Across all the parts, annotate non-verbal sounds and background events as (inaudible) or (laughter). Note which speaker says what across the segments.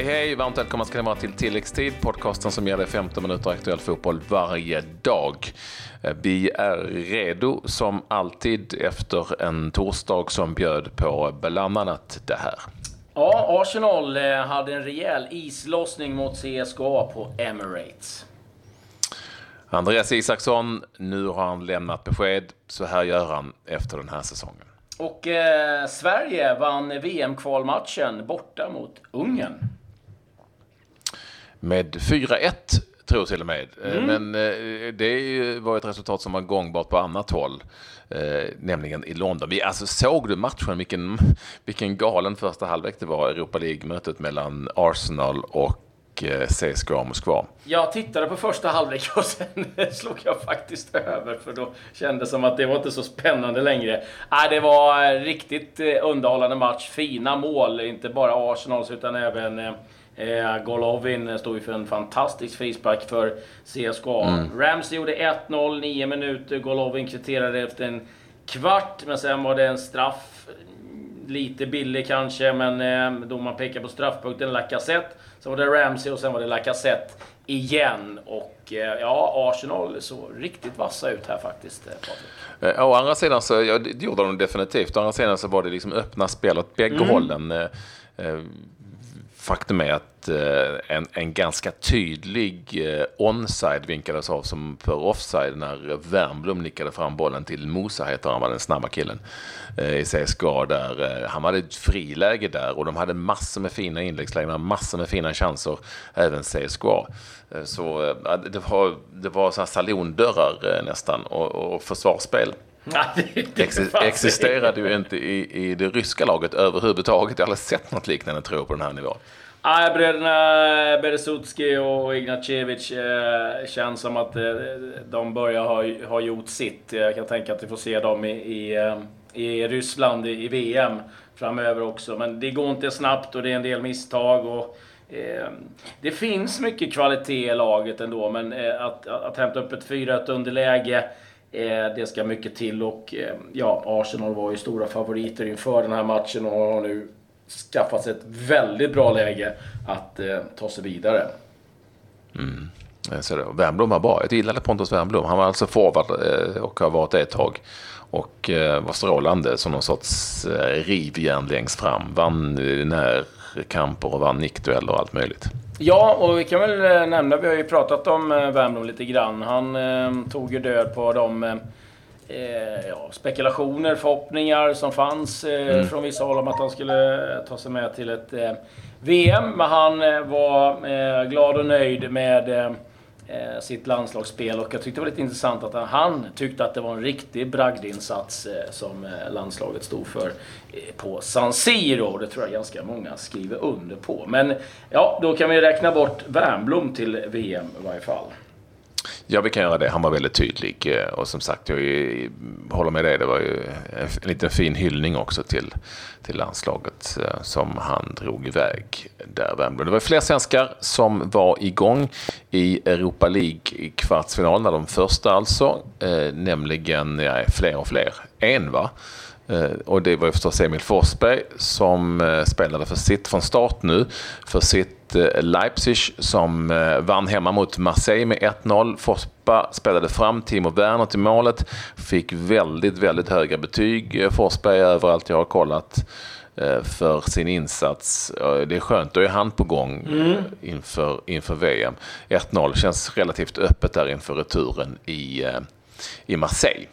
Speaker 1: Hej hej, varmt välkomna ska ni vara till tilläggstid, podcasten som ger dig 15 minuter aktuell fotboll varje dag. Vi är redo som alltid efter en torsdag som bjöd på bland annat det här.
Speaker 2: Ja, Arsenal eh, hade en rejäl islossning mot CSKA på Emirates.
Speaker 1: Andreas Isaksson, nu har han lämnat besked. Så här gör han efter den här säsongen.
Speaker 2: Och eh, Sverige vann VM-kvalmatchen borta mot Ungern.
Speaker 1: Med 4-1 tror jag till och med. Eh, mm. Men eh, det var ett resultat som var gångbart på annat håll. Eh, nämligen i London. Vi, alltså, såg du matchen? Vilken, vilken galen första halvlek det var. Europa League-mötet mellan Arsenal och CSKA Moskva.
Speaker 2: Jag tittade på första halvlek och sen (laughs) slog jag faktiskt över för då kändes det som att det var inte så spännande längre. Nej, det var riktigt underhållande match. Fina mål, inte bara Arsenals utan även eh, Golovin stod ju för en fantastisk frispark för CSKA. Mm. Ramsey gjorde 1-0, 9 minuter. Golovin kvitterade efter en kvart, men sen var det en straff. Lite billig kanske, men eh, domaren pekar på straffpunkten Lacazette. Sen var det Ramsey och sen var det Lacazette igen. Och eh, ja, Arsenal såg riktigt vassa ut här faktiskt, eh,
Speaker 1: Patrik. Eh, å andra sidan så, ja, det gjorde de definitivt. Å andra sidan så var det liksom öppna spel åt bägge mm. hållen. Faktum är att eh, en, en ganska tydlig eh, onside vinkades av som för offside när Wernbloom nickade fram bollen till Mosa, heter han, var den snabba killen eh, i CSKA där. Han hade ett friläge där och de hade massor med fina inläggslägen, massor med fina chanser, även CSKA. Så det var, det var så här salondörrar nästan och, och försvarsspel. (laughs) Ja, det, existerade ju inte i, i det ryska laget överhuvudtaget. Jag har aldrig sett något liknande tror jag på den här nivån.
Speaker 2: Nej, bröderna Beresutski och Ignacevic eh, känns som att eh, de börjar ha, ha gjort sitt. Jag kan tänka att vi får se dem i, i, eh, i Ryssland i, i VM framöver också. Men det går inte snabbt och det är en del misstag. Och, eh, det finns mycket kvalitet i laget ändå, men eh, att, att, hämta upp ett 4-1 underläge Eh, det ska mycket till och eh, ja, Arsenal var ju stora favoriter inför den här matchen och har nu skaffat sig ett väldigt bra läge att eh, ta sig vidare.
Speaker 1: Mm. Wernbloom var bra. Jag gillade Pontus Wernbloom. Han var alltså forward eh, och har varit det ett tag. Och eh, var strålande som någon sorts eh, rivjärn längst fram. Vann närkamper och vann nickdueller och allt möjligt.
Speaker 2: Ja, och vi kan väl nämna, vi har ju pratat om Wernbloom lite grann. Han eh, tog ju död på de eh, ja, spekulationer, förhoppningar som fanns eh, mm. från vissa håll om att han skulle ta sig med till ett eh, VM. Men han eh, var eh, glad och nöjd med eh, sitt landslagsspel och jag tyckte det var lite intressant att han tyckte att det var en riktig bragdinsats eh, som eh, landslaget stod för eh, på San Siro. Det tror jag ganska många skriver under på. Men ja, då kan vi räkna bort Wernbloom till VM i varje fall.
Speaker 1: Ja, vi kan göra det. Han var väldigt tydlig. Eh, och som sagt, jag eh, håller med dig. Det var ju en liten fin hyllning också till, till landslaget eh, som han drog iväg där. Det var fler svenskar som var igång i Europa League kvartsfinalerna. de första alltså. Eh, nämligen ja, fler och fler. En va? Eh, och det var ju förstås Emil Forsberg som eh, spelade för sitt från start nu. För sitt eh, Leipzig som vann hemma mot Marseille med 1-0. Forsberg spelade fram Timo Werner till målet. Fick väldigt, väldigt höga betyg Forsberg överallt jag har kollat för sin insats. Det är skönt, då är han på gång mm. inför, inför VM. 1-0 känns relativt öppet där inför returen i, i Marseille.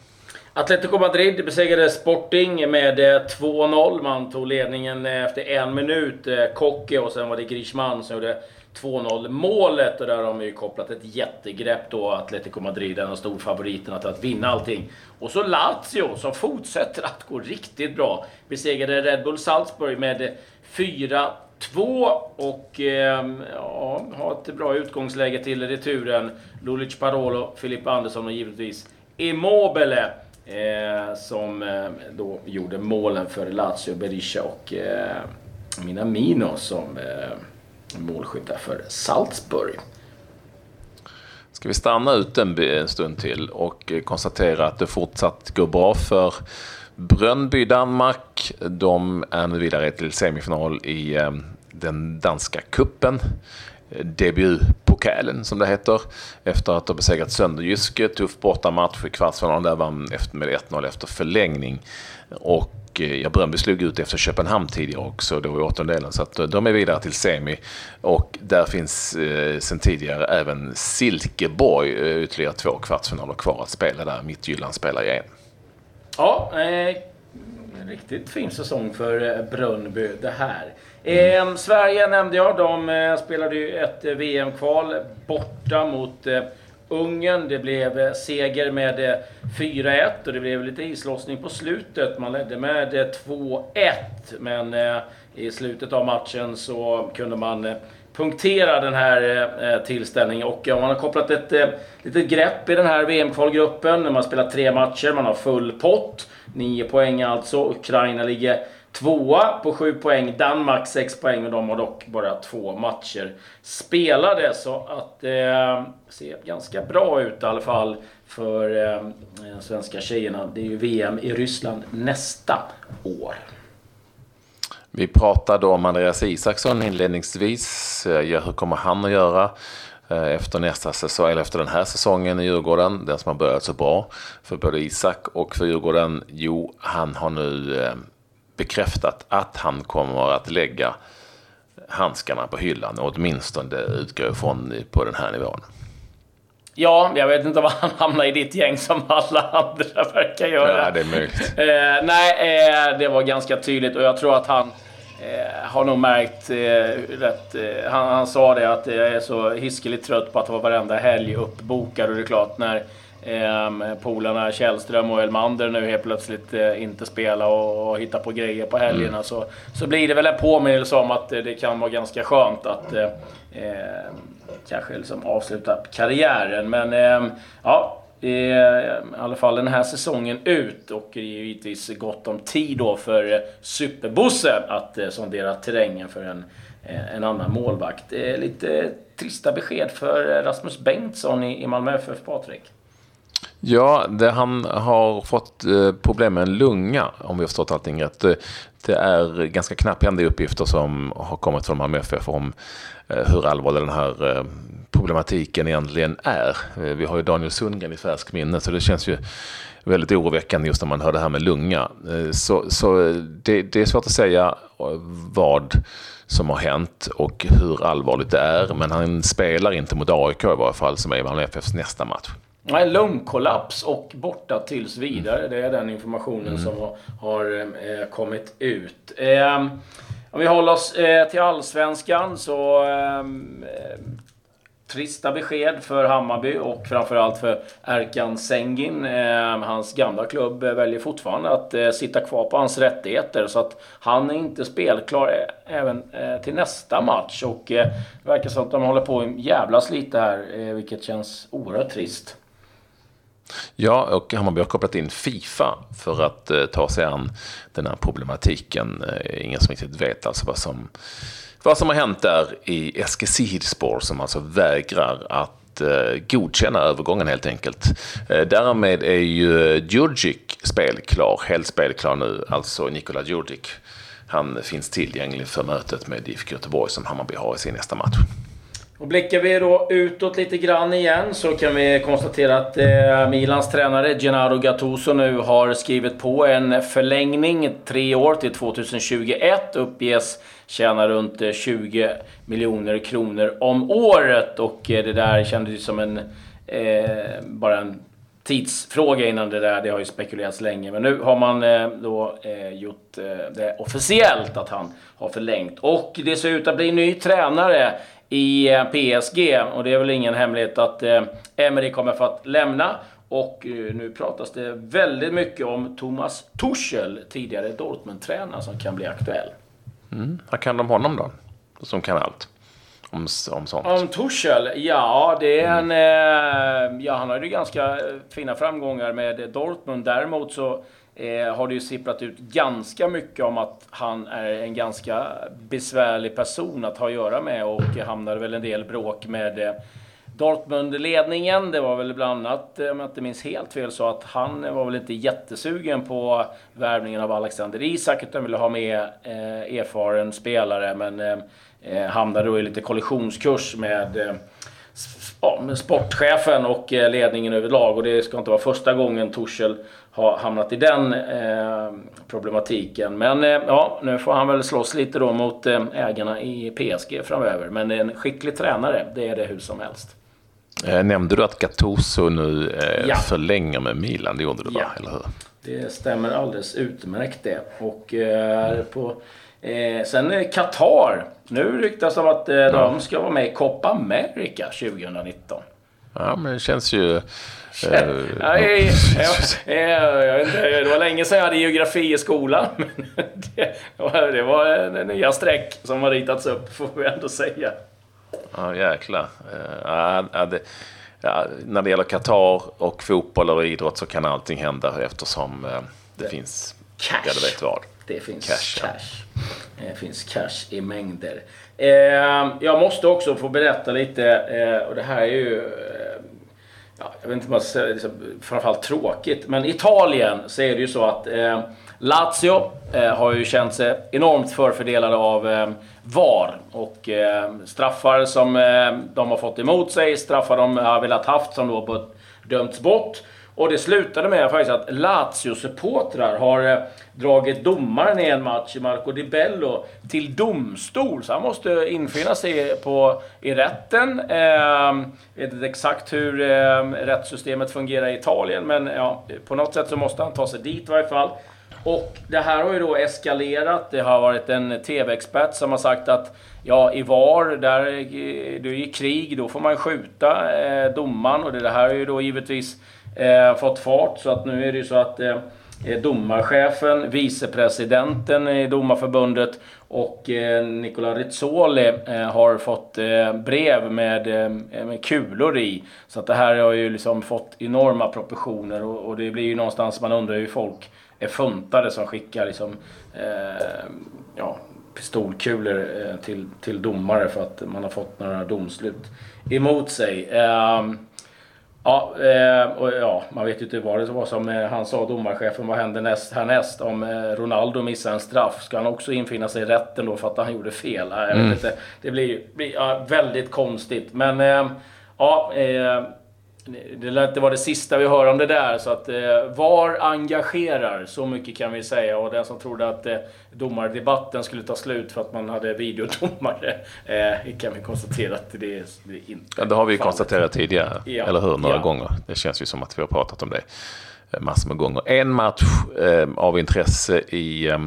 Speaker 2: Atletico Madrid besegrade Sporting med eh, 2-0. Man tog ledningen eh, efter en minut. Eh, Kocke och sen var det Griezmann som gjorde 2-0 målet. Och där har de ju kopplat ett jättegrepp då. Atletico Madrid, en av storfavoriterna till att vinna allting. Och så Lazio som fortsätter att gå riktigt bra. Besegrade Red Bull Salzburg med 4 2 och eh, ja, har ett bra utgångsläge till returen. Lulic Parolo, Filippa Andersson och givetvis Immobile. Eh, som eh, då gjorde målen för Lazio, Berisha och eh, Minamino som eh, målskyttar för Salzburg.
Speaker 1: Ska vi stanna ut en stund till och konstatera att det fortsatt går bra för Brönnby Danmark. De är nu vidare till semifinal i eh, den danska kuppen debutpokalen som det heter. Efter att ha besegrat Sönderjyske, tuff bortamatch i kvartsfinalen. Där vann med 1-0 efter förlängning. Och eh, ja, Bröndby slog ut efter Köpenhamn tidigare också, då i åttondelen. Så att eh, de är vidare till semi. Och där finns eh, sen tidigare även Silkeborg, eh, ytterligare två kvartsfinaler kvar att spela där. Mittjylland spelar i en.
Speaker 2: Ja, eh, riktigt fin säsong för eh, Brönnby det här. Eh, Sverige nämnde jag. De eh, spelade ju ett eh, VM-kval borta mot eh, Ungern. Det blev eh, seger med 4-1 och det blev lite islossning på slutet. Man ledde med 2-1 men i slutet av matchen så kunde man punktera den här eh, tillställningen. Och man har kopplat ett eh, litet grepp i den här VM-kvalgruppen. Man har spelat tre matcher, man har full pott. Nio poäng alltså. Ukraina ligger Tvåa på sju poäng, Danmark sex poäng men de har dock bara två matcher spelade. Så att det eh, ser ganska bra ut i alla fall för eh, de svenska tjejerna. Det är ju VM i Ryssland nästa år.
Speaker 1: Vi pratade om Andreas Isaksson inledningsvis. Ja, hur kommer han att göra? Eh, efter, nästa säsong, eller efter den här säsongen i Djurgården, den som har börjat så bra för både Isak och för Djurgården. Jo, han har nu eh, bekräftat att han kommer att lägga handskarna på hyllan, och åtminstone utgå ifrån på den här nivån.
Speaker 2: Ja, jag vet inte om han hamnar i ditt gäng som alla andra verkar göra.
Speaker 1: Ja, det är möjligt.
Speaker 2: Eh, nej, eh, det var ganska tydligt och jag tror att han eh, har nog märkt eh, rätt. Eh, han, han, sa det att jag är så hiskeligt trött på att vara varenda helg uppbokad och det är klart när Eh, polarna Källström och Elmander nu helt plötsligt eh, inte spela och, och hitta på grejer på helgerna mm. så, så blir det väl en påminnelse om att eh, det kan vara ganska skönt att eh, eh kanske liksom avsluta karriären. Men eh, ja, i alla fall den här säsongen ut och det är givetvis gott om tid då för eh, Superbosse att eh, sondera terrängen för en, eh, en annan målvakt. Lite trista besked för Rasmus Bengtsson i Malmö FF, Patrik.
Speaker 1: Ja, det, han har fått eh, problem med en lunga, om vi har förstått allting rätt. Eh, det är ganska knapphändiga uppgifter som har kommit från Malmö FF om eh, hur allvarlig den här problematiken egentligen är. Vi har ju Daniel Sundgren i färsk minne, så det känns ju väldigt oroväckande just när man hör det här med lunga. Så, så det, det är svårt att säga vad som har hänt och hur allvarligt det är. Men han spelar inte mot AIK i varje fall, som är Malmö FFs nästa match.
Speaker 2: Nej, lungkollaps och borta tills vidare. Det är den informationen mm. som har, har eh, kommit ut. Eh, om vi håller oss eh, till Allsvenskan så ehm, eh, trista besked för Hammarby och framförallt för Erkan Sengin. Eh, hans gamla klubb väljer fortfarande att eh, sitta kvar på hans rättigheter så att han är inte spelklar eh, även eh, till nästa match. Och eh, det verkar som att de håller på att jävlas lite här, eh, vilket känns oerhört trist.
Speaker 1: Ja, och Hammarby har kopplat in Fifa för att eh, ta sig an den här problematiken. Eh, ingen som riktigt vet alltså vad som, vad som har hänt där i Eskilstuna som alltså vägrar att eh, godkänna övergången helt enkelt. Eh, därmed är ju Djurdjic spelklar, helt spelklar nu, alltså Nikola Djurdjic. Han finns tillgänglig för mötet med IFK Göteborg som Hammarby har i sin nästa match.
Speaker 2: Och blickar vi då utåt lite grann igen så kan vi konstatera att eh, Milans tränare Gennaro Gattuso nu har skrivit på en förlängning tre år till 2021. Uppges tjäna runt eh, 20 miljoner kronor om året och eh, det där kändes ju som en eh, bara en tidsfråga innan det där. Det har ju spekulerats länge. Men nu har man eh, då eh, gjort eh, det officiellt att han har förlängt. Och det ser ut att bli ny tränare i eh, PSG. Och det är väl ingen hemlighet att eh, Emery kommer för att lämna. Och eh, nu pratas det väldigt mycket om Thomas Tuchel, tidigare Dortmund-tränare, som kan bli aktuell.
Speaker 1: Mm. Vad kan de honom då? Som kan allt? Om, om sånt.
Speaker 2: Om Tuchel? Ja, det är en... Mm. ja, han har ju ganska eh, fina framgångar med eh, Dortmund. Däremot så eh, har det ju sipprat ut ganska mycket om att han är en ganska besvärlig person att ha att göra med och hamnade väl en del bråk med eh, Dortmund-ledningen. Det var väl bland annat, om jag inte minns helt fel, så att han var väl inte jättesugen på värvningen av Alexander Isak utan ville ha med eh, erfaren spelare. Men eh, hamnade då i lite kollisionskurs med eh, ja, med sportchefen och eh, ledningen överlag. Och det ska inte vara första gången Torshäll har hamnat i den eh, problematiken. Men eh, ja, nu får han väl slåss lite då mot eh, ägarna i PSG framöver. Men en skicklig tränare, det är det hur som helst.
Speaker 1: Eh, nämnde du att Gattuso nu ja. förlänger med Milan? Det gjorde du ja. va? Eller hur?
Speaker 2: Det stämmer alldeles utmärkt det. Och på Eh, sen Qatar. Nu ryktas det om att eh, ja. de ska vara med i Copa America 2019.
Speaker 1: Ja, men det känns ju... (laughs) Eh,
Speaker 2: ja, jag, jag, jag, det var länge sedan jag hade geografi i skolan. (laughs) Men det, det var nya streck som har ritats upp, får vi ändå säga.
Speaker 1: Ja, jäklar. Ja, det, ja, när det gäller Qatar och fotboll och idrott så kan allting hända eftersom det, det finns...
Speaker 2: Cash.
Speaker 1: Ja, du vet vad.
Speaker 2: Det finns cash. cash. Det finns cash i mängder. Eh, jag måste också få berätta lite, eh, och det här är ju... Eh, ja, jag vet inte om man säga liksom, framförallt tråkigt, men Italien så är det ju så att eh, Lazio eh, har ju känt sig enormt förfördelade av eh, VAR. Och eh, straffar som de har fått emot sig, straffar de har velat haft som då dömts bort. Och det slutade med faktiskt att Lazio-supportrar har eh, dragit domaren i en match, Marco Di Bello, till domstol. Så han måste infinna sig på, i rätten. Eh, vet inte exakt hur eh, rättssystemet fungerar i Italien, men ja, på något sätt så måste han ta sig dit i varje fall. Och det här har ju då eskalerat. Det har varit en TV-expert som har sagt att ja, i VAR, där eh, det är krig, då får man skjuta eh, domaren. Och det här har ju då givetvis eh, fått fart. Så att nu är det ju så att eh, eh, domarchefen, vicepresidenten i domarförbundet och eh, Nicola Rizzoli eh, har fått eh, brev med, eh, med kulor i. Så att det här har ju liksom fått enorma proportioner och, och det blir ju någonstans, man undrar hur folk är funtade som skickar liksom, eh, ja, pistolkulor eh, till, till domare för att man har fått några domslut emot sig. Ehm, Ja, eh, och ja, man vet ju inte vad det var som eh, han sa, domarchefen, vad händer näst, härnäst om eh, Ronaldo missar en straff? Ska han också infinna sig i rätten då för att han gjorde fel? Jag vet mm. inte. Det blir, blir ja, väldigt konstigt. Men ja, det lär inte vara det sista vi hör om det där. Så att eh, VAR engagerar, så mycket kan vi säga. Och den som trodde att eh, domardebatten skulle ta slut för att man hade videodomare, (laughs) eh, kan vi konstatera att det, är, det är inte
Speaker 1: Ja, det har vi fallet. konstaterat tidigare, ja. eller hur? Några ja. gånger. Det känns ju som att vi har pratat om det eh, massor med gånger. En match eh, av intresse i eh,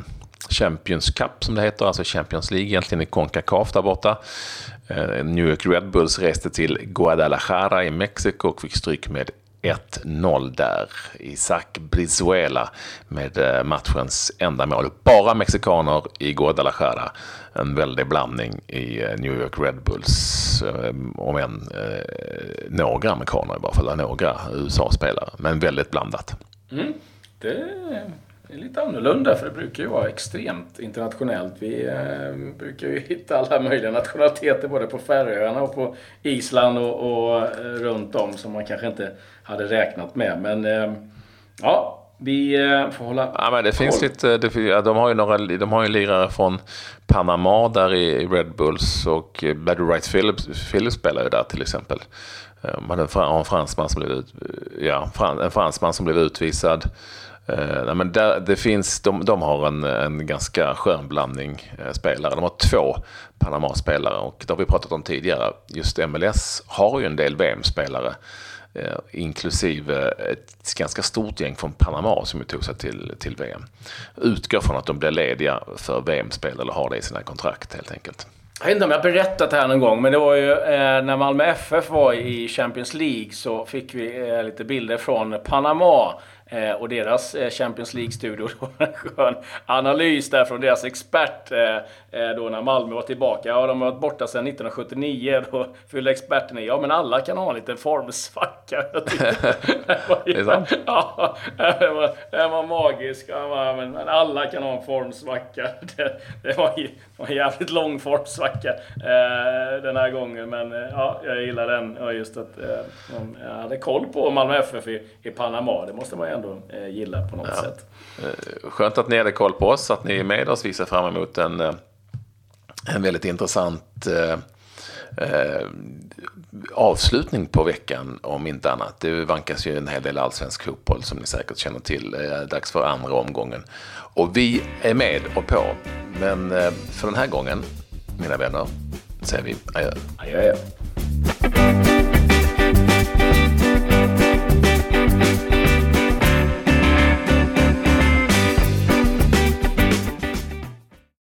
Speaker 1: Champions Cup som det heter, alltså Champions League egentligen i Concacaf där borta. Eh, New York Red Bulls reste till Guadalajara i Mexiko och fick stryk med 1-0 där. Isaac Brizuela med eh, matchens enda mål. Bara mexikaner i Guadalajara. En väldig blandning i eh, New York Red Bulls. Om än några amerikaner i varje fall, några USA-spelare. Men väldigt blandat.
Speaker 2: Mm. Det det är lite annorlunda för det brukar ju vara extremt internationellt. Vi eh, brukar ju hitta alla möjliga nationaliteter både på Färöarna och på Island och, och eh, runt om som man kanske inte hade räknat med. Men eh, ja, vi eh, får hålla
Speaker 1: Ja, men det finns koll. lite, det, de har ju några, de har ju lirare från Panama där i Red Bulls och Badger Wright Phillips, Phillips spelar ju där till exempel. Man har en fransman som blev, ut, ja, en fransman som blev utvisad. Uh, men där, det finns, de, de har en, en ganska skön blandning uh, spelare. De har två Panama-spelare och det har vi pratat om tidigare. Just MLS har ju en del VM-spelare. Uh, eh, inklusive ett ganska stort gäng från Panama som tog sig till, till VM. Utgår från att de blir lediga för VM-spel eller har det i sina kontrakt helt enkelt.
Speaker 2: Jag vet inte om jag har berättat det här någon gång, men det var ju eh, när Malmö FF var i Champions League så fick vi eh, lite bilder från Panama Eh, och deras eh, Champions League-studio, (laughs) en skön analys där från deras expert eh, då när Malmö var tillbaka. Ja, de har varit borta sedan 1979. Då fyllde experten i, ja men alla kan ha en liten formsvacka. (laughs) (laughs) det är sant? Ja, det var, var magiskt. Ja, men, men, alla kan ha en formsvacka. Det, det var, det var en jävligt lång formsvacka eh, den här gången. Men ja, jag gillar den. Och just att de hade koll på Malmö FF i, i Panama. Det måste man ju ändå eh, gilla på något ja. sätt.
Speaker 1: Eh, skönt att ni hade koll på oss, att ni är med oss. Vi ser fram emot en, eh, en väldigt intressant eh, eh, avslutning på veckan om inte annat. Det vankas ju en hel del allsvensk fotboll som ni säkert känner till. Dags för andra omgången. Och vi är med och på. Men för den här gången, mina vänner, säger vi adjö.
Speaker 2: Adjö.